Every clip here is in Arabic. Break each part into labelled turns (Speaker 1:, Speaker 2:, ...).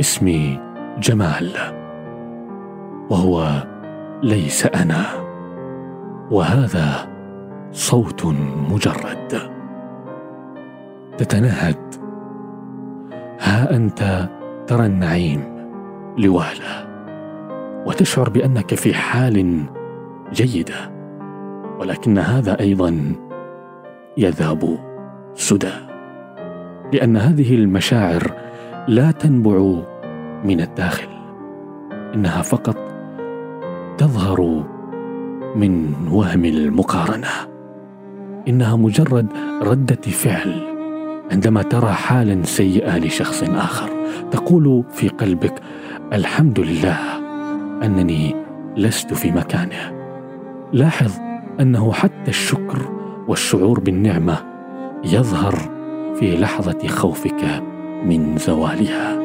Speaker 1: اسمي جمال وهو ليس أنا وهذا صوت مجرد. تتنهد ها أنت ترى النعيم لوهله وتشعر بأنك في حال جيدة ولكن هذا أيضا يذهب سدى لأن هذه المشاعر لا تنبع من الداخل. إنها فقط تظهر من وهم المقارنة. إنها مجرد ردة فعل عندما ترى حالا سيئة لشخص آخر. تقول في قلبك الحمد لله أنني لست في مكانه. لاحظ أنه حتى الشكر والشعور بالنعمة يظهر في لحظة خوفك من زوالها.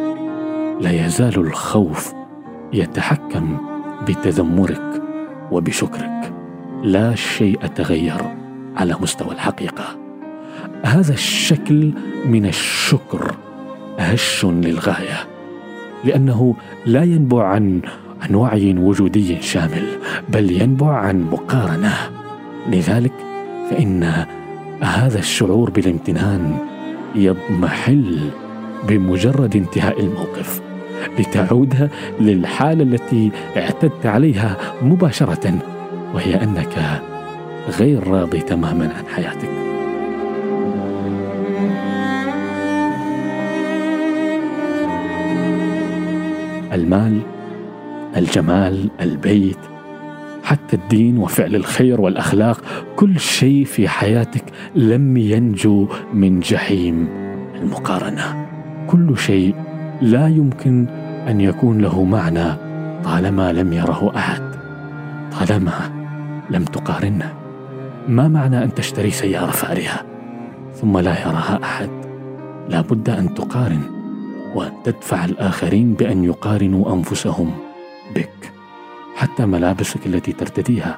Speaker 1: لا يزال الخوف يتحكم بتذمرك وبشكرك. لا شيء تغير على مستوى الحقيقة. هذا الشكل من الشكر هش للغاية لأنه لا ينبع عن عن وعي وجودي شامل بل ينبع عن مقارنة. لذلك فإن هذا الشعور بالامتنان يضمحل بمجرد انتهاء الموقف لتعود للحالة التي اعتدت عليها مباشرة وهي أنك غير راضي تماما عن حياتك. المال الجمال البيت حتى الدين وفعل الخير والأخلاق كل شيء في حياتك لم ينجو من جحيم المقارنة. كل شيء لا يمكن أن يكون له معنى طالما لم يره أحد. طالما لم تقارنه. ما معنى أن تشتري سيارة فارهة؟ ثم لا يراها أحد. لا بد أن تقارن وأن تدفع الآخرين بأن يقارنوا أنفسهم بك. حتى ملابسك التي ترتديها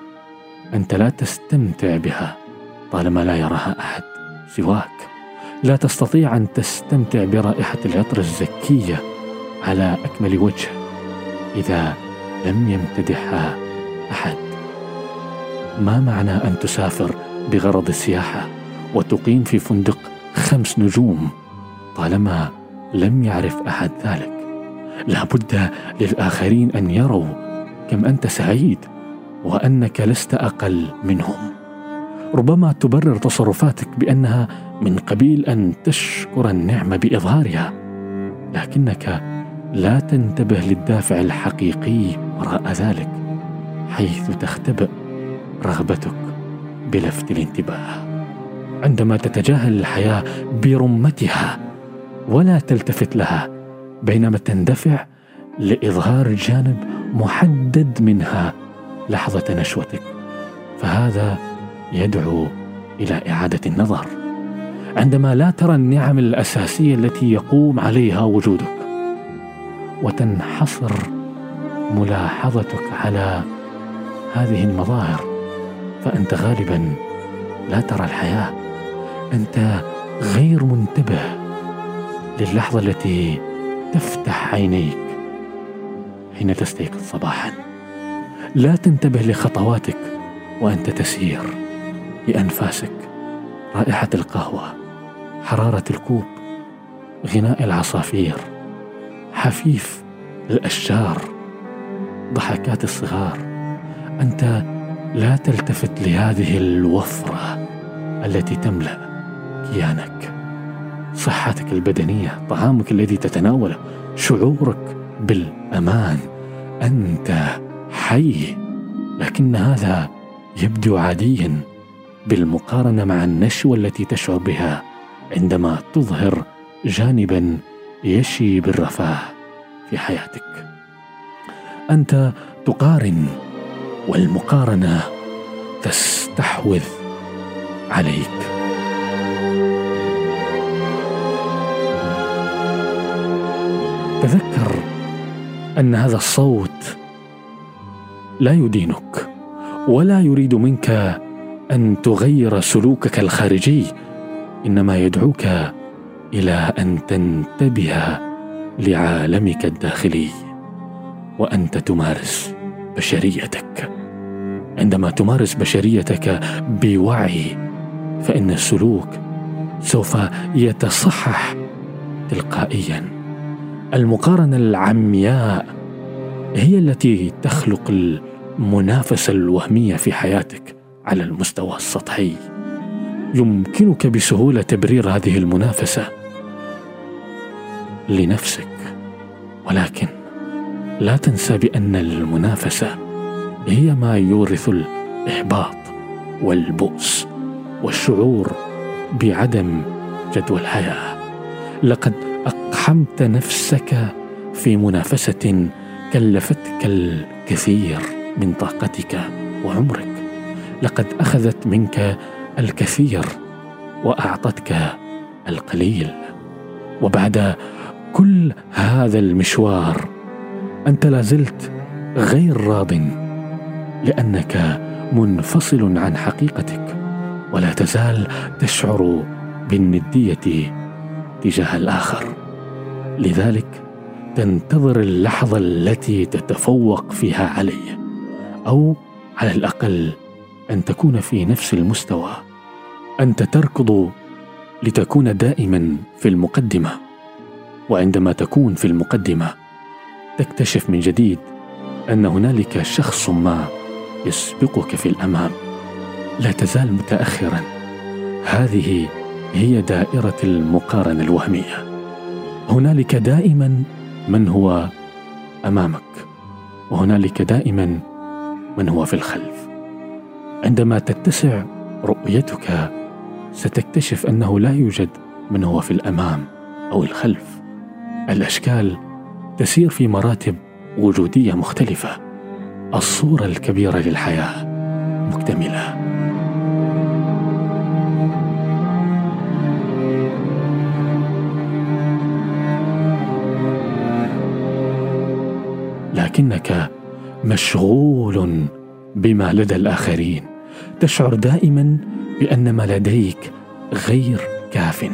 Speaker 1: أنت لا تستمتع بها طالما لا يراها أحد سواك. لا تستطيع أن تستمتع برائحة العطر الزكية على أكمل وجه إذا لم يمتدحها أحد. ما معنى أن تسافر بغرض السياحة وتقيم في فندق خمس نجوم طالما لم يعرف أحد ذلك؟ لا بد للآخرين أن يروا كم أنت سعيد وأنك لست أقل منهم. ربما تبرر تصرفاتك بأنها من قبيل أن تشكر النعمه بإظهارها لكنك لا تنتبه للدافع الحقيقي وراء ذلك حيث تختبئ رغبتك بلفت الانتباه. عندما تتجاهل الحياة برمتها ولا تلتفت لها بينما تندفع لإظهار جانب محدد منها لحظة نشوتك فهذا يدعو إلى إعادة النظر. عندما لا ترى النعم الأساسية التي يقوم عليها وجودك وتنحصر ملاحظتك على هذه المظاهر فأنت غالبا لا ترى الحياة. أنت غير منتبه للحظة التي تفتح عينيك حين تستيقظ صباحا. لا تنتبه لخطواتك وأنت تسير لأنفاسك. رائحة القهوة حرارة الكوب غناء العصافير حفيف الأشجار ضحكات الصغار. أنت لا تلتفت لهذه الوفرة التي تملأ كيانك. صحتك البدنية طعامك الذي تتناوله شعورك بالأمان. أنت حي لكن هذا يبدو عاديا بالمقارنة مع النشوة التي تشعر بها عندما تظهر جانبا يشي بالرفاه في حياتك. أنت تقارن والمقارنة تستحوذ عليك. تذكر أن هذا الصوت لا يدينك ولا يريد منك أن تغير سلوكك الخارجي. إنما يدعوك إلى أن تنتبه لعالمك الداخلي وانت تمارس بشريتك. عندما تمارس بشريتك بوعي فإن السلوك سوف يتصحح تلقائيا. المقارنة العمياء هي التي تخلق المنافسة الوهمية في حياتك على المستوى السطحي. يمكنك بسهولة تبرير هذه المنافسة لنفسك. ولكن لا تنسى بأن المنافسة هي ما يورث الإحباط والبؤس والشعور بعدم جدوى الحياة. لقد أقحمت نفسك في منافسة كلفتك الكثير من طاقتك وعمرك. لقد أخذت منك الكثير وأعطتك القليل. وبعد كل هذا المشوار أنت لازلت غير راض لأنك منفصل عن حقيقتك ولا تزال تشعر بالندية تجاه الآخر. لذلك تنتظر اللحظة التي تتفوق فيها عليه أو على الأقل أن تكون في نفس المستوى انت تركض لتكون دائما في المقدمة. وعندما تكون في المقدمة تكتشف من جديد أن هنالك شخص ما يسبقك في الأمام. لا تزال متاخرا. هذه هي دائرة المقارنة الوهمية. هنالك دائما من هو أمامك وهنالك دائما من هو في الخلف. عندما تتسع رؤيتك ستكتشف أنه لا يوجد من هو في الأمام أو الخلف. الأشكال تسير في مراتب وجودية مختلفة. الصورة الكبيرة للحياة مكتملة. لكنك مشغول بما لدى الآخرين. تشعر دائما بأن ما لديك غير كاف.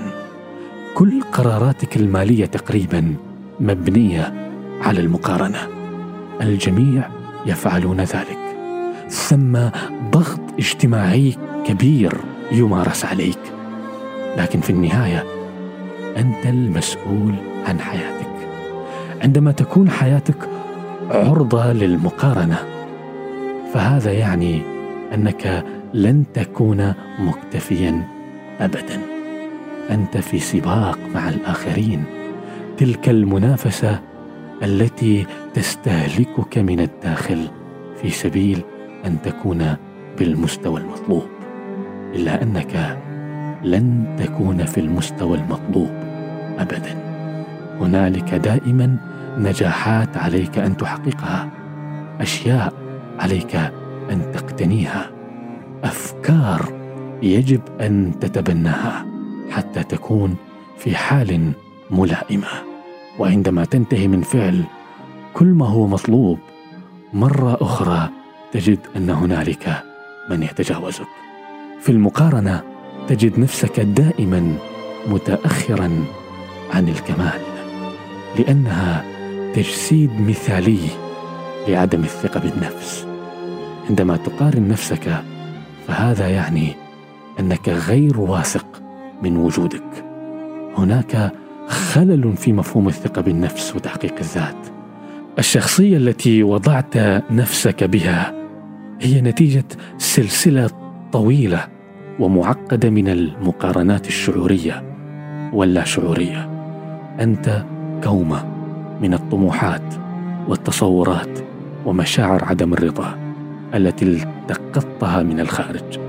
Speaker 1: كل قراراتك المالية تقريبا مبنية على المقارنة. الجميع يفعلون ذلك. ثم ضغط اجتماعي كبير يمارس عليك. لكن في النهاية أنت المسؤول عن حياتك. عندما تكون حياتك عرضة للمقارنة فهذا يعني أنك لن تكون مكتفيا ابدا. أنت في سباق مع الآخرين. تلك المنافسة التي تستهلكك من الداخل في سبيل أن تكون بالمستوى المطلوب. إلا أنك لن تكون في المستوى المطلوب ابدا. هنالك دائما نجاحات عليك أن تحققها. أشياء عليك أن تقتنيها. أفكار يجب أن تتبناها حتى تكون في حال ملائمة. وعندما تنتهي من فعل كل ما هو مطلوب مرة أخرى تجد أن هنالك من يتجاوزك. في المقارنة تجد نفسك دائما متاخرا عن الكمال لأنها تجسيد مثالي لعدم الثقة بالنفس. عندما تقارن نفسك فهذا يعني أنك غير واثق من وجودك. هناك خلل في مفهوم الثقة بالنفس وتحقيق الذات. الشخصية التي وضعت نفسك بها هي نتيجة سلسلة طويلة ومعقدة من المقارنات الشعورية واللا شعورية. أنت كومة من الطموحات والتصورات ومشاعر عدم الرضا. التي التقطتها من الخارج.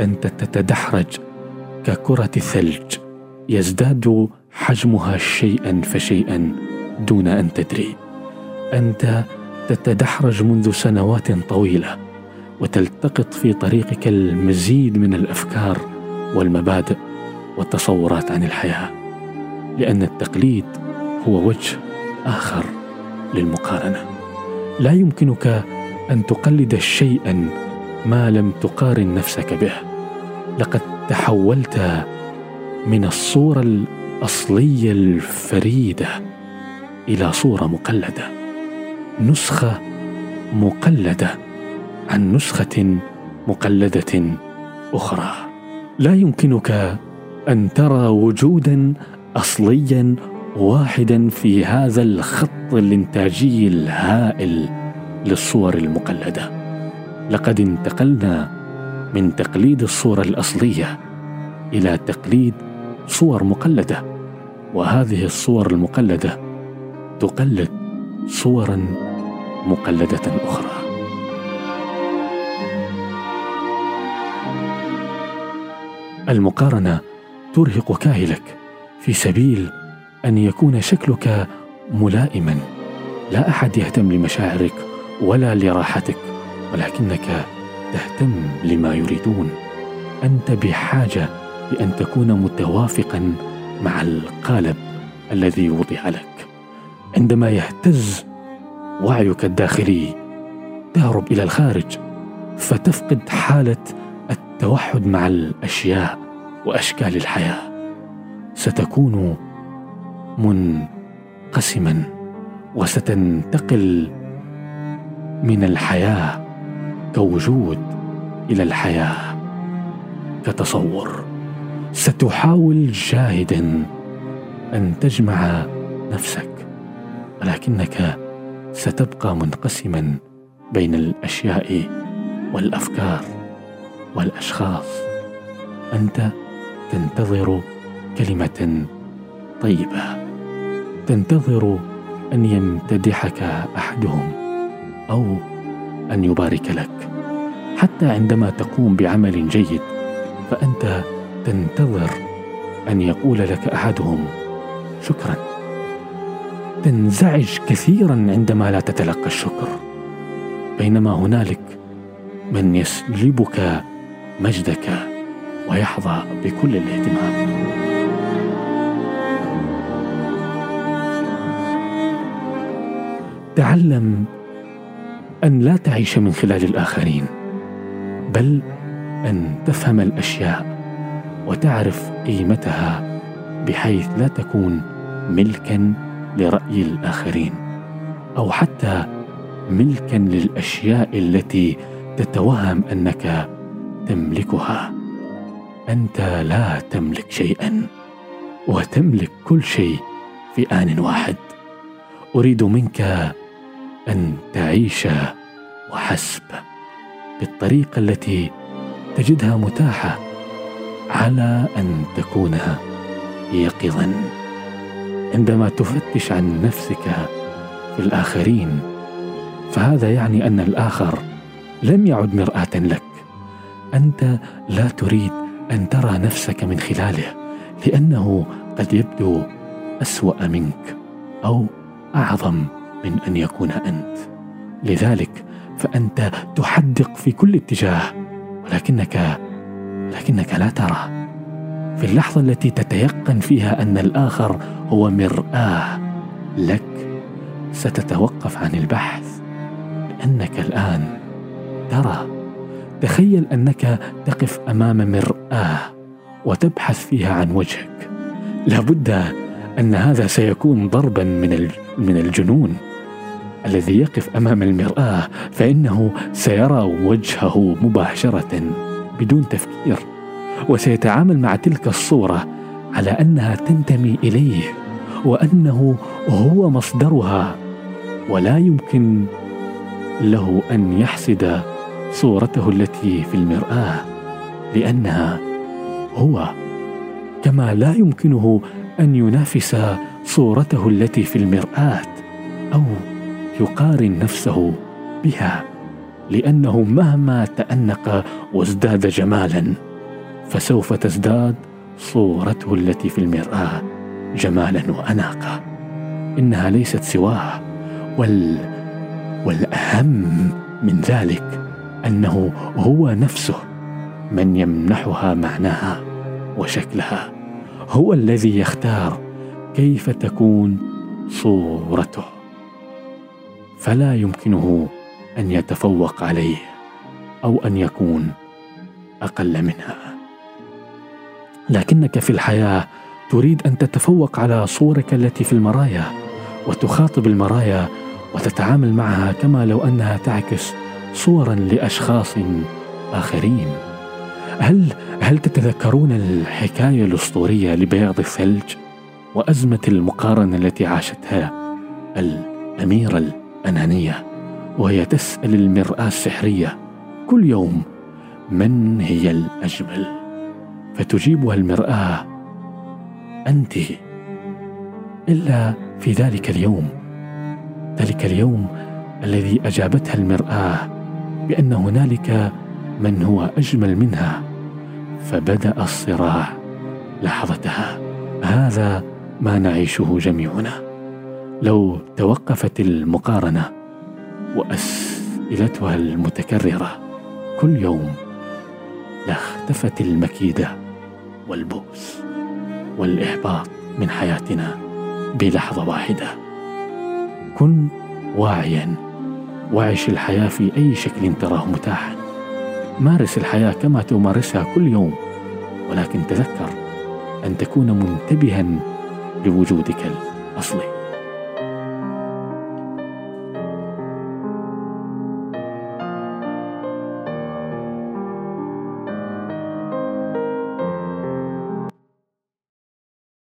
Speaker 1: أنت تتدحرج ككرة الثلج. يزداد حجمها شيئا فشيئا دون أن تدري. أنت تتدحرج منذ سنوات طويلة وتلتقط في طريقك المزيد من الأفكار والمبادئ والتصورات عن الحياة لأن التقليد هو وجه آخر للمقارنة. لا يمكنك أن تقلد شيئا ما لم تقارن نفسك به. لقد تحولت من الصورة الأصلية الفريدة إلى صورة مقلدة. نسخة مقلدة عن نسخة مقلدة أخرى. لا يمكنك أن ترى وجودا اصليا واحدا في هذا الخط الإنتاجي الهائل للصور المقلدة. لقد انتقلنا من تقليد الصورة الأصلية إلى تقليد صور مقلدة وهذه الصور المقلدة تقلد صورا مقلدة أخرى. المقارنة ترهق كاهلك في سبيل أن يكون شكلك ملائما. لا أحد يهتم لمشاعرك ولا لراحتك ولكنك تهتم لما يريدون. أنت بحاجة لأن تكون متوافقا مع القالب الذي وضع لك. عندما يهتز وعيك الداخلي تهرب إلى الخارج فتفقد حالة التوحد مع الأشياء وأشكال الحياة. ستكون منقسما وستنتقل من الحياة كوجود إلى الحياة. كتصور ستحاول جاهدا أن تجمع نفسك ولكنك ستبقى منقسما بين الأشياء والأفكار والأشخاص. أنت تنتظر كلمة طيبة تنتظر أن يمتدحك أحدهم. أو أن يبارك لك. حتى عندما تقوم بعمل جيد فأنت تنتظر أن يقول لك أحدهم شكرا. تنزعج كثيرا عندما لا تتلقى الشكر. بينما هنالك من يسلبك مجدك ويحظى بكل الاهتمام. تعلم أن لا تعيش من خلال الآخرين بل أن تفهم الأشياء وتعرف قيمتها بحيث لا تكون ملكا لرأي الآخرين أو حتى ملكا للأشياء التي تتوهم أنك تملكها. أنت لا تملك شيئا وتملك كل شيء في آن واحد. أريد منك أن تعيش وحسب بالطريقة التي تجدها متاحة على أن تكون يقظا. عندما تفتش عن نفسك في الآخرين فهذا يعني أن الآخر لم يعد مرآة لك. أنت لا تريد أن ترى نفسك من خلاله لأنه قد يبدو أسوأ منك أو أعظم من أن يكون أنت. لذلك فأنت تحدق في كل اتجاه. ولكنك لكنك لا ترى. في اللحظة التي تتيقن فيها أن الآخر هو مرآة لك ستتوقف عن البحث. لأنك الآن ترى. تخيل أنك تقف أمام مرآة وتبحث فيها عن وجهك. لابد أن هذا سيكون ضربا من من الجنون. الذي يقف أمام المرآة فإنه سيرى وجهه مباشرة بدون تفكير وسيتعامل مع تلك الصورة على أنها تنتمي إليه وأنه هو مصدرها ولا يمكن له أن يحسد صورته التي في المرآة لأنها هو كما لا يمكنه أن ينافس صورته التي في المرآة أو يقارن نفسه بها لأنه مهما تأنق وازداد جمالا فسوف تزداد صورته التي في المرآة جمالا وأناقة. إنها ليست سواه وال والأهم من ذلك أنه هو نفسه. من يمنحها معناها وشكلها. هو الذي يختار كيف تكون صورته. فلا يمكنه أن يتفوق عليه أو أن يكون أقل منها. لكنك في الحياة تريد أن تتفوق على صورك التي في المرايا وتخاطب المرايا وتتعامل معها كما لو أنها تعكس صورا لأشخاص آخرين. هل هل تتذكرون الحكاية الأسطورية لبياض الثلج وأزمة المقارنة التي عاشتها الاميره الانانيه وهي تسأل المرأة السحرية كل يوم من هي الأجمل؟ فتجيبها المرأة أنت. إلا في ذلك اليوم ذلك اليوم الذي أجابتها المرأة بأن هنالك من هو أجمل منها فبدأ الصراع لحظتها. هذا ما نعيشه جميعنا. لو توقفت المقارنة وأسئلتها المتكررة كل يوم لاختفت المكيدة والبؤس والإحباط من حياتنا بلحظة واحدة. كن واعيا وعش الحياة في أي شكل تراه متاحا. مارس الحياة كما تمارسها كل يوم ولكن تذكر أن تكون منتبها لوجودك الأصلي.